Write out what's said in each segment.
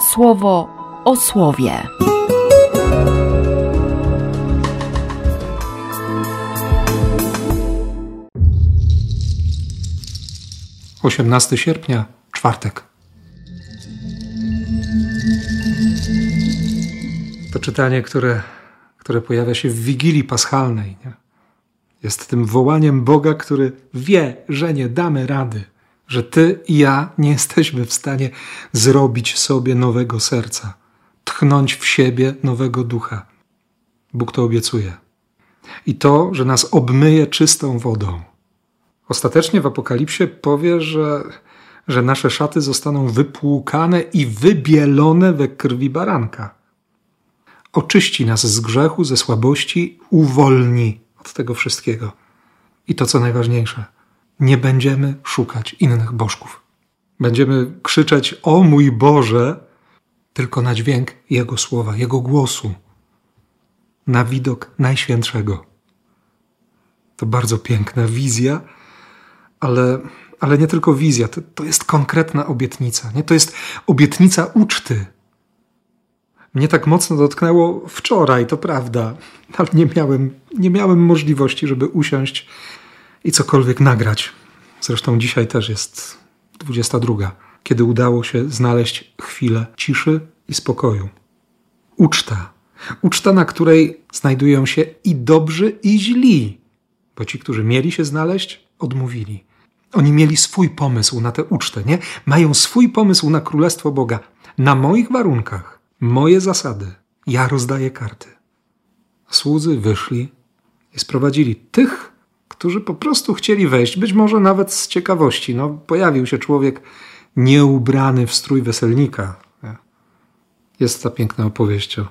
słowo o słowie. Osiemnasty sierpnia, czwartek. To czytanie, które, które pojawia się w Wigilii Paschalnej. Nie? Jest tym wołaniem Boga, który wie, że nie damy rady, że ty i ja nie jesteśmy w stanie zrobić sobie nowego serca, tchnąć w siebie nowego ducha. Bóg to obiecuje. I to, że nas obmyje czystą wodą. Ostatecznie w Apokalipsie powie, że, że nasze szaty zostaną wypłukane i wybielone we krwi baranka. Oczyści nas z grzechu, ze słabości, uwolni od tego wszystkiego. I to, co najważniejsze, nie będziemy szukać innych bożków. Będziemy krzyczeć: O mój Boże, tylko na dźwięk Jego słowa, Jego głosu, na widok Najświętszego. To bardzo piękna wizja, ale, ale nie tylko wizja, to, to jest konkretna obietnica. Nie? To jest obietnica uczty mnie tak mocno dotknęło wczoraj, to prawda, ale nie miałem, nie miałem możliwości, żeby usiąść i cokolwiek nagrać. Zresztą dzisiaj też jest 22, kiedy udało się znaleźć chwilę ciszy i spokoju. Uczta. Uczta, na której znajdują się i dobrzy, i źli, bo ci, którzy mieli się znaleźć, odmówili. Oni mieli swój pomysł na tę ucztę, nie? Mają swój pomysł na Królestwo Boga, na moich warunkach moje zasady. Ja rozdaję karty. Słudzy wyszli i sprowadzili tych, którzy po prostu chcieli wejść, być może nawet z ciekawości. No, pojawił się człowiek nieubrany w strój weselnika. Jest ta piękna opowieść o,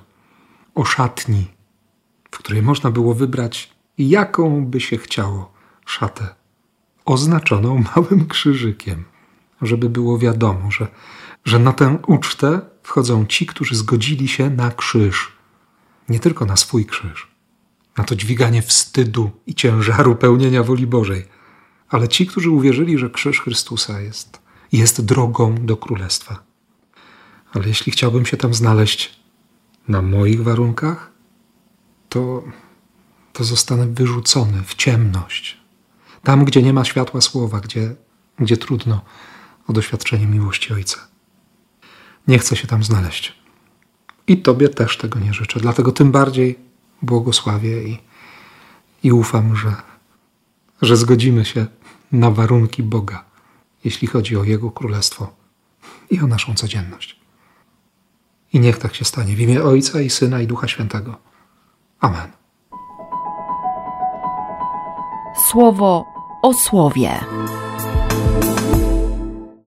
o szatni, w której można było wybrać, jaką by się chciało szatę, oznaczoną małym krzyżykiem, żeby było wiadomo, że, że na tę ucztę wchodzą ci, którzy zgodzili się na krzyż. Nie tylko na swój krzyż, na to dźwiganie wstydu i ciężaru pełnienia woli Bożej, ale ci, którzy uwierzyli, że krzyż Chrystusa jest, jest drogą do królestwa. Ale jeśli chciałbym się tam znaleźć na moich warunkach, to, to zostanę wyrzucony w ciemność. Tam, gdzie nie ma światła słowa, gdzie, gdzie trudno o doświadczenie miłości Ojca. Nie chcę się tam znaleźć. I Tobie też tego nie życzę. Dlatego tym bardziej błogosławię i, i ufam, że, że zgodzimy się na warunki Boga, jeśli chodzi o Jego Królestwo i o naszą codzienność. I niech tak się stanie w imię Ojca i Syna i Ducha Świętego. Amen. Słowo o słowie.